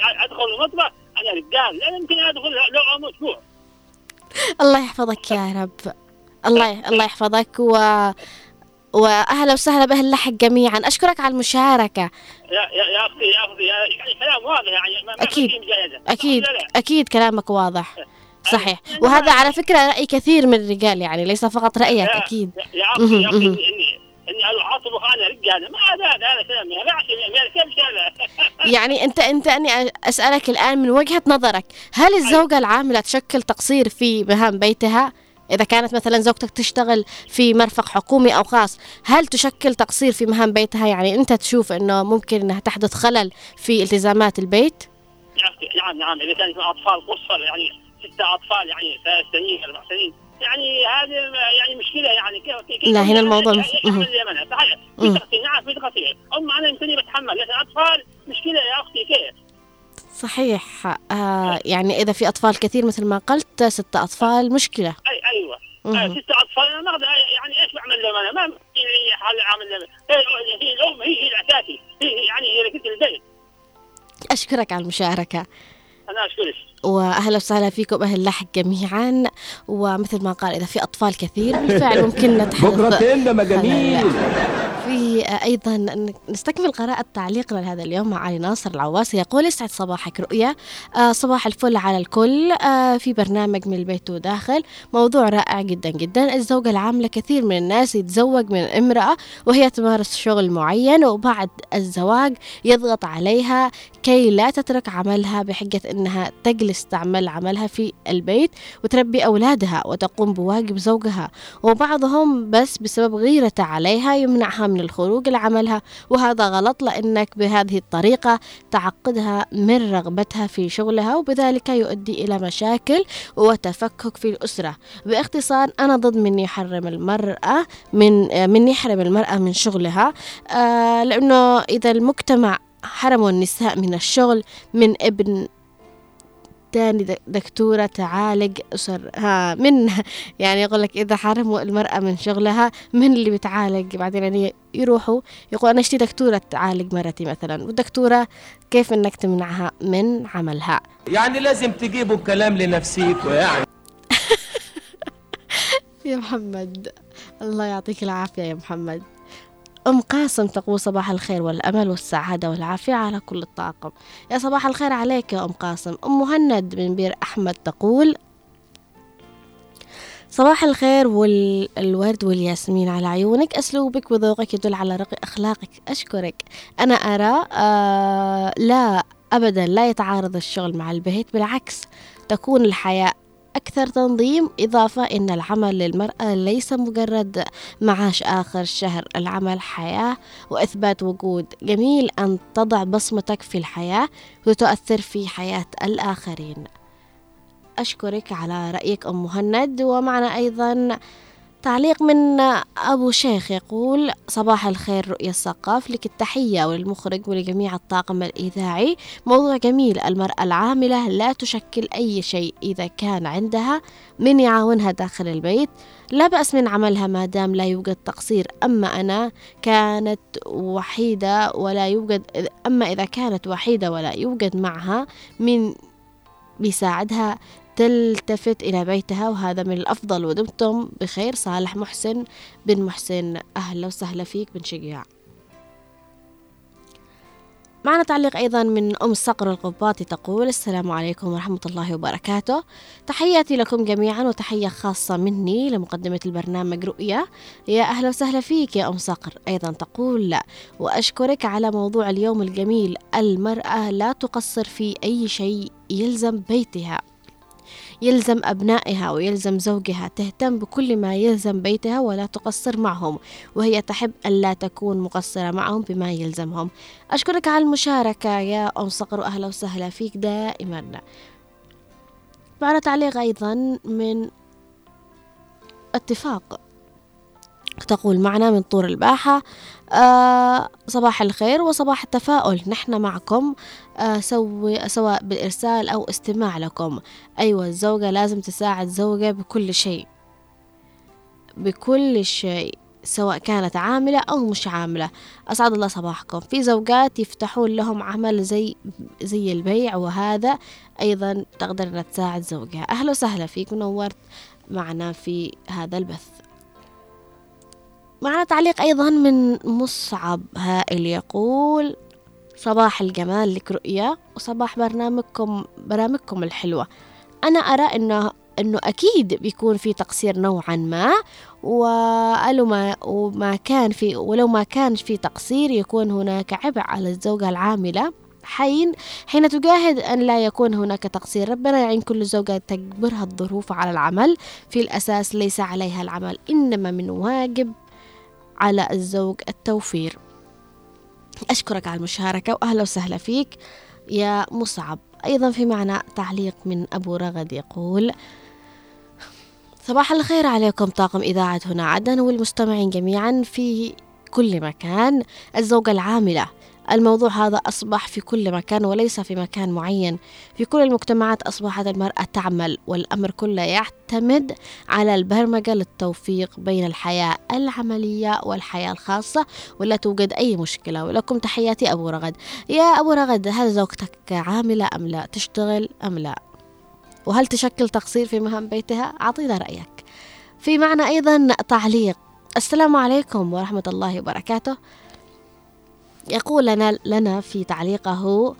أدخل المطبخ أنا رجال لا يمكن أدخل لو أسبوع الله يحفظك يا رب. الله الله يحفظك و وأهلا وسهلا بأهل اللحق جميعا. أشكرك على المشاركة. يا يا يا أختي يا أختي يعني كلام واضح يعني ما لا لا. أكيد كلامك واضح. صحيح. وهذا على فكرة رأي كثير من الرجال يعني ليس فقط رأيك يا- أكيد. يا- أختي يا أختي. اني اني اني أنا ما هذا هذا هذا كلام كيف هذا يعني أنت أنت أني أسألك الآن من وجهة نظرك هل الزوجة العاملة تشكل تقصير في مهام بيتها؟ إذا كانت مثلا زوجتك تشتغل في مرفق حكومي أو خاص هل تشكل تقصير في مهام بيتها؟ يعني أنت تشوف أنه ممكن أنها تحدث خلل في التزامات البيت؟ نعم نعم إذا كان يكون أطفال قصر يعني ستة أطفال يعني ثلاث سنين أربع سنين. يعني هذه يعني مشكلة يعني كيف كيف لا، هنا الموضوع يعني يحمل مهم. اليمن صحيح. في. تقصير نعم في تقصير. اما أنا يمكن بتحمل لكن أطفال مشكلة يا أختي كيف؟ صحيح. آه يعني إذا في أطفال كثير مثل ما قلت ستة أطفال مشكلة. أي أيوه. آه ستة أطفال أنا ما أقدر يعني إيش بعمل لهم أنا؟ ما يعني حال أعمل لهم. هي الأم هي هي الأساسي. هي يعني هي ركيزه البيت. أشكرك على المشاركة. أنا أشكرك. واهلا وسهلا فيكم أهل لحق جميعا. ومثل ما قال إذا في أطفال كثير بالفعل ممكن نتحدث. ما جميل. في أيضا نستكمل قراءة تعليقنا لهذا اليوم مع علي ناصر العواسي يقول يسعد صباحك رؤيا. آه صباح الفل على الكل. آه في برنامج من البيت وداخل. موضوع رائع جدا جدا. الزوجة العاملة كثير من الناس يتزوج من امرأة وهي تمارس شغل معين وبعد الزواج يضغط عليها كي لا تترك عملها بحجة إنها تجلس تعمل عملها في البيت وتربي أولادها وتقوم بواجب زوجها. وبعضهم بس بسبب غيرته عليها يمنعها من الخروج لعملها. وهذا غلط لأنك بهذه الطريقة تعقدها من رغبتها في شغلها وبذلك يؤدي إلى مشاكل وتفكك في الأسرة. باختصار أنا ضد من يحرم المرأة من من يحرم المرأة من شغلها آه لأنه إذا المجتمع حرموا النساء من الشغل من ابن تاني دكتورة تعالج أسر ها من يعني يقول لك إذا حرموا المرأة من شغلها من اللي بتعالج؟ بعدين يعني يروحوا يقول أنا اشتي دكتورة تعالج مرتي مثلا والدكتورة كيف إنك تمنعها من عملها؟ يعني لازم تجيبوا الكلام لنفسيكوا يعني. يا محمد الله يعطيك العافية يا محمد. أم قاسم تقول صباح الخير والأمل والسعادة والعافية على كل الطاقم. يا صباح الخير عليك يا أم قاسم. أم مهند من بير أحمد تقول صباح الخير والورد والياسمين على عيونك. أسلوبك وذوقك يدل على رقي أخلاقك. أشكرك. أنا أرى آه لا أبدا لا يتعارض الشغل مع البيت. بالعكس تكون الحياة أكثر تنظيم إضافة أن العمل للمرأة ليس مجرد معاش آخر الشهر العمل حياة وإثبات وجود. جميل أن تضع بصمتك في الحياة وتؤثر في حياة الآخرين. أشكرك على رأيك أم مهند ومعنا أيضا تعليق من أبو شيخ يقول صباح الخير رؤية الثقاف. لك التحية وللمخرج ولجميع الطاقم الإذاعي. موضوع جميل. المرأة العاملة لا تشكل أي شيء إذا كان عندها من يعاونها داخل البيت. لا بأس من عملها ما دام لا يوجد تقصير. أما أنا كانت وحيدة ولا يوجد أما إذا كانت وحيدة ولا يوجد معها من بيساعدها تلتفت إلى بيتها وهذا من الأفضل ودمتم بخير. صالح محسن بن محسن أهلا وسهلا فيك بن شقيع معنا تعليق أيضا من أم صقر القباطي تقول السلام عليكم ورحمة الله وبركاته. تحياتي لكم جميعا وتحية خاصة مني لمقدمة البرنامج رؤية يا أهلا وسهلا فيك يا أم صقر. أيضا تقول لا وأشكرك على موضوع اليوم الجميل. المرأة لا تقصر في أي شيء يلزم بيتها. يلزم أبنائها ويلزم زوجها تهتم بكل ما يلزم بيتها ولا تقصر معهم وهي تحب أن لا تكون مقصرة معهم بما يلزمهم. أشكرك على المشاركة يا أم صقر وأهلا وسهلا فيك دائما. معنا تعليق أيضا من اتفاق تقول معنا من طور الباحة آه صباح الخير وصباح التفاؤل. نحن معكم آه سوي سواء بالإرسال أو استماع لكم. أيوة الزوجة لازم تساعد زوجة بكل شيء. بكل شيء سواء كانت عاملة أو مش عاملة. أسعد الله صباحكم. في زوجات يفتحون لهم عمل زي زي البيع وهذا أيضا تقدر تساعد زوجها. أهلا وسهلا فيك ونورت معنا في هذا البث. معنا تعليق أيضا من مصعب هائل يقول صباح الجمال لك رؤيا وصباح برنامجكم برامجكم الحلوة. أنا أرى إنه إنه أكيد بيكون في تقصير نوعا ما ولو ما وما كان في ولو ما كان في تقصير يكون هناك عبء على الزوجة العاملة. حين حين تجاهد أن لا يكون هناك تقصير ربنا يعين كل زوجة تجبرها الظروف على العمل. في الأساس ليس عليها العمل إنما من واجب على الزوج التوفير. أشكرك على المشاركة وأهلا وسهلا فيك يا مصعب. أيضا في معنى تعليق من أبو رغد يقول صباح الخير عليكم طاقم إذاعة هنا عدن والمستمعين جميعا في كل مكان. الزوجة العاملة الموضوع هذا أصبح في كل مكان وليس في مكان معين. في كل المجتمعات أصبحت المرأة تعمل والأمر كله يعتمد على البرمجة للتوفيق بين الحياة العملية والحياة الخاصة ولا توجد أي مشكلة. ولكم تحياتي أبو رغد. يا أبو رغد هل زوجتك عاملة أم لا؟ تشتغل أم لا؟ وهل تشكل تقصير في مهام بيتها؟ أعطينا رأيك. في معنا أيضا تعليق. السلام عليكم ورحمة الله وبركاته. يقول لنا لنا في تعليقه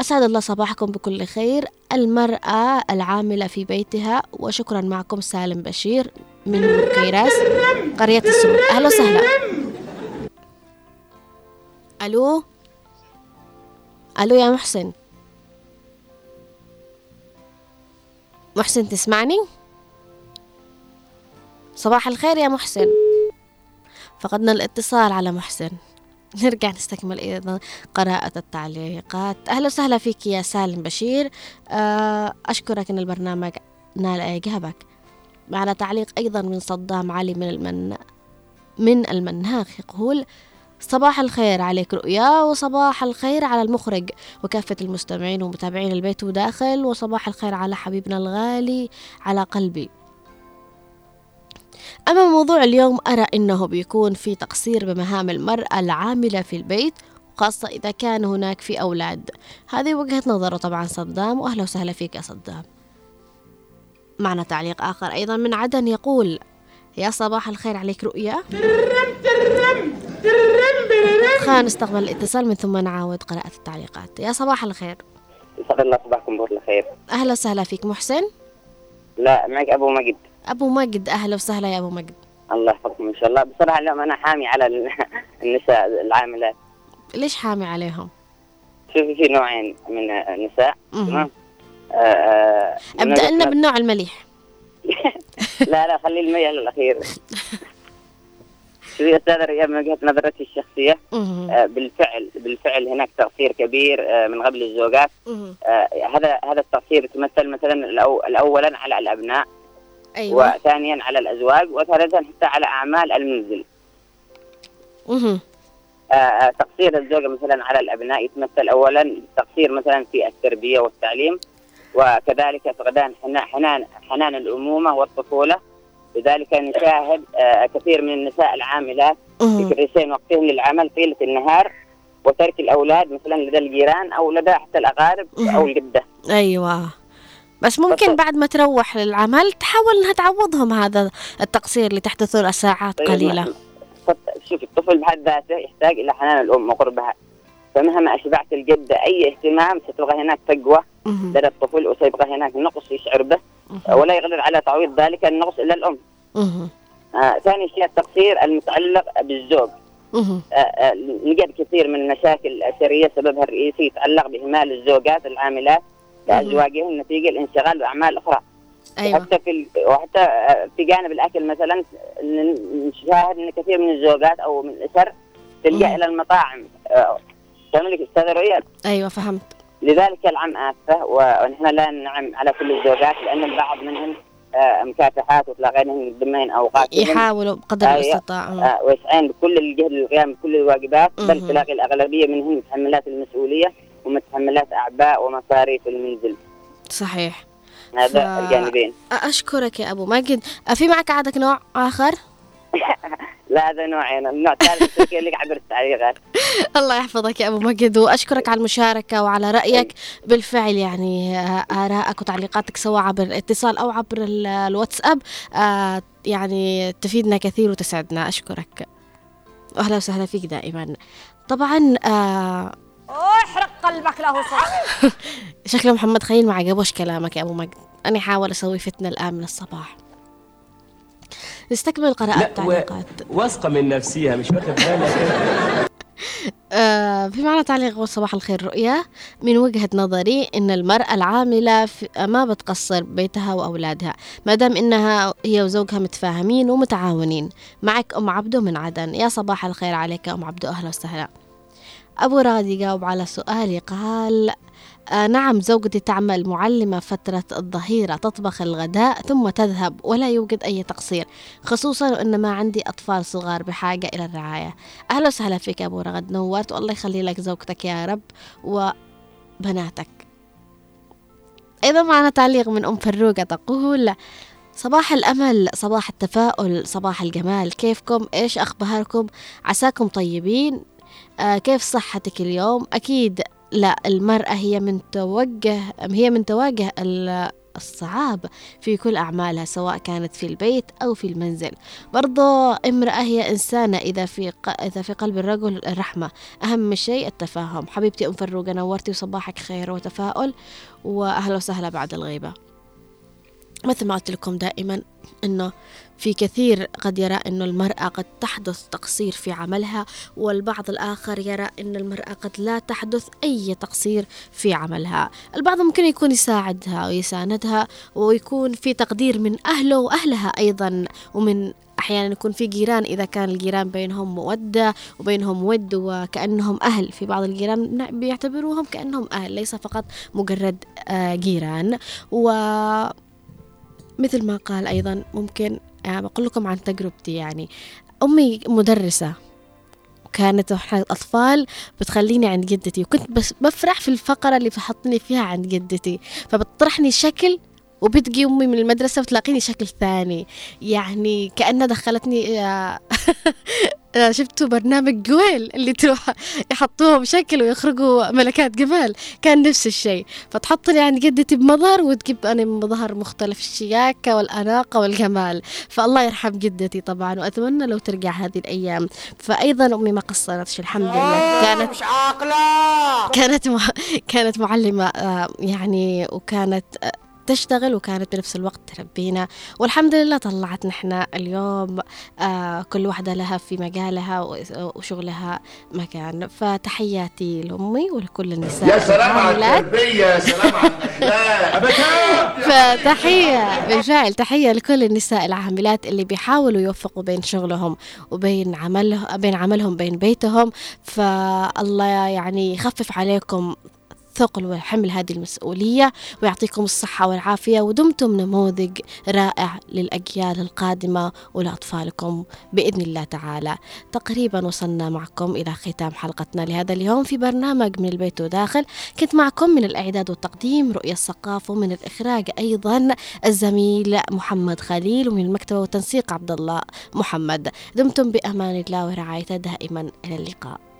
أسعد الله صباحكم بكل خير المرأة العاملة في بيتها وشكرا معكم سالم بشير من بكيراس قرية السرور أهلا وسهلا. ألو؟ ألو يا محسن. محسن تسمعني؟ صباح الخير يا محسن. فقدنا الاتصال على محسن. نرجع نستكمل أيضا قراءة التعليقات. أهلا وسهلا فيك يا سالم بشير. آه، أشكرك أن البرنامج نال إعجابك معنا تعليق أيضا من صدام علي من المن من المناخ يقول صباح الخير عليك رؤيا وصباح الخير على المخرج وكافة المستمعين ومتابعين البيت وداخل وصباح الخير على حبيبنا الغالي على قلبي. أما موضوع اليوم أرى أنه بيكون في تقصير بمهام المرأة العاملة في البيت خاصة إذا كان هناك في أولاد. هذه وجهة نظره طبعا صدام وأهلا وسهلا فيك يا صدام. معنا تعليق آخر أيضا من عدن يقول يا صباح الخير عليك رؤيا خلينا نستقبل الاتصال من ثم نعاود قراءة التعليقات. يا صباح الخير. يسعد الله صباحكم بخير الخير أهلا وسهلا فيك محسن؟ لا معك أبو مجد. أبو مجد أهلا وسهلا يا أبو مجد الله يحفظكم إن شاء الله بصراحة اليوم أنا حامي على ال- النساء العاملات ليش حامي عليهم؟ شوفي في نوعين من النساء. تمام آه، آه، من ابدأ لنا بالنوع المليح لا لا خلي المية للاخير شوفي يا أستاذ ريان من وجهة نظرتي الشخصية. آه، بالفعل بالفعل هناك تقصير كبير آه، من قبل الزوجات. آه، هذا هذا التقصير يتمثل مثلا الأو- الاولا على الأبناء أيوة. وثانيا على الأزواج وثالثا حتى على أعمال المنزل. مهم. آه، تقصير الزوجة مثلا على الأبناء يتمثل أولا تقصير مثلا في التربية والتعليم وكذلك فقدان حنا- حنان حنان الأمومة والطفولة. لذلك نشاهد آه، كثير من النساء العاملات. يكرسين وقتهم للعمل طيلة النهار وترك الأولاد مثلا لدى الجيران أو لدى حتى الأقارب أو الجدة. أيوة. بس ممكن بعد ما تروح للعمل تحاول إنها تعوضهم هذا التقصير اللي تحدثه ساعات طيب، قليلة. شوف الطفل بحد ذاته يحتاج إلى حنان الأم وقربها فمهما أشبعت الجدة أي اهتمام ستبغى هناك تقوى. مهم. لدى الطفل وسيبقى هناك نقص يشعر به. ولا يقدر على تعويض ذلك النقص إلا الأم. مهم. آه ثاني شيء التقصير المتعلق بالزوج. آه آه نجد كثير من المشاكل الأسرية سببها الرئيسي يتعلق بإهمال الزوجات العاملات. لأزواجهن نتيجة الانشغال بأعمال أخرى أيوة حتى في. وحتى آه، في جانب الأكل مثلا نشاهد إن كثير من الزوجات أو من الأسر تلجأ. إلى المطاعم آه، تملك أستاذ رؤيا أيوة فهمت لذلك العم آفة ونحن لا ننعم على كل الزوجات لأن البعض منهم آه، مكافحات وتلاقينهم يضمن أوقاتهم يحاولوا بقدر. الاستطاعة مم. آه، ويسعين بكل الجهد للقيام بكل الواجبات بل. تلاقي الأغلبية منهم متحملات المسؤولية ومتحملات أعباء ومصاريف المنزل. صحيح. هذا ف- الجانبين. أشكرك يا أبو ماجد. في معك عندك نوع آخر؟ لا هذا نوعين النوع الثالث. اللي عبر التعليقات الله يحفظك يا أبو مجد وأشكرك على المشاركة وعلى رأيك. بالفعل يعني آرائك وتعليقاتك سواء عبر الاتصال أو عبر ال- الواتساب يعني تفيدنا كثير وتسعدنا. أشكرك. أهلا وسهلا فيك دائما. طبعا احرق قلبك له صراحة شكله محمد خليل ما عجبوش كلامك يا أبو مجد. أنا حاول أسوي فتنة الآن من الصباح. نستكمل قراءة. التعليقات واثقة من نفسها مش واخد بالك؟ آه، في معنى تعليق وصباح الخير رؤيا. من وجهة نظري إن المرأة العاملة ما بتقصر بيتها وأولادها ما دام إنها هي وزوجها متفاهمين ومتعاونين. معك أم عبدو من عدن. يا صباح الخير عليك يا أم عبدو أهلا وسهلا. أبو رغد يجاوب على سؤالي قال آه نعم زوجتي تعمل معلمة فترة الظهيرة تطبخ الغداء ثم تذهب ولا يوجد أي تقصير خصوصا أن ما عندي أطفال صغار بحاجة إلى الرعاية. أهلا وسهلا فيك أبو رغد نورت والله يخلي لك زوجتك يا رب وبناتك. أيضا معنا تعليق من أم فروقة تقول صباح الأمل صباح التفاؤل صباح الجمال كيفكم؟ إيش أخباركم؟ عساكم طيبين؟ كيف صحتك اليوم؟ أكيد لا المرأة هي من توجه هي من تواجه الصعاب في كل أعمالها سواء كانت في البيت أو في المنزل. برضو امرأة هي إنسانة إذا في إذا في قلب الرجل الرحمة. أهم شيء التفاهم. حبيبتي أم فروقة نورتي وصباحك خير وتفاؤل وأهلا وسهلا بعد الغيبة. مثل ما قلت لكم دائما إنه في كثير قد يرى إنه المرأة قد تحدث تقصير في عملها والبعض الآخر يرى أن المرأة قد لا تحدث أي تقصير في عملها. البعض ممكن يكون يساعدها ويساندها ويكون في تقدير من أهله وأهلها أيضا. ومن أحيانا يكون في جيران إذا كان الجيران بينهم مودة وبينهم ود وكأنهم أهل. في بعض الجيران بيعتبروهم كأنهم أهل ليس فقط مجرد آه، جيران. و مثل ما قال أيضا ممكن يعني بقول لكم عن تجربتي يعني. أمي مدرسة كانت وإحنا أطفال بتخليني عند جدتي وكنت بس بفرح في الفقرة اللي بتحطني فيها عند جدتي. فبتطرحني شكل وبتجي أمي من المدرسة وتلاقيني شكل ثاني. يعني كأنها دخلتني آه، آه، شفتوا برنامج جويل اللي تروح يحطوهم شكل ويخرجوا ملكات جمال كان نفس الشيء. فتحطني عند جدتي بمظهر وتجيب أنا مظهر مختلف الشياكة والأناقة والجمال. فالله يرحم جدتي طبعا وأتمنى لو ترجع هذه الأيام. فأيضا أمي ما قصرتش الحمد لله. كانت مش عاقلة. كانت كانت معلمة آه، يعني وكانت تشتغل وكانت بنفس الوقت تربينا. والحمد لله طلعت نحن اليوم آه كل واحدة لها في مجالها وشغلها مكان. فتحياتي لأمي ولكل النساء يا سلام على التربية يا سلام على الأخلاق فتحية بالفعل تحية لكل النساء العاملات اللي بيحاولوا يوفقوا بين شغلهم وبين عملهم بين عملهم بين بيتهم. فالله يعني يخفف عليكم ثقل وحمل هذه المسؤولية ويعطيكم الصحة والعافية ودمتم نموذج رائع للأجيال القادمة ولأطفالكم بإذن الله تعالى. تقريبا وصلنا معكم إلى ختام حلقتنا لهذا اليوم في برنامج من البيت وداخل. كنت معكم من الإعداد والتقديم رؤية الثقافة ومن الإخراج أيضا الزميل محمد خليل ومن المكتبة والتنسيق عبد الله محمد. دمتم بأمان الله ورعايته دائما إلى اللقاء.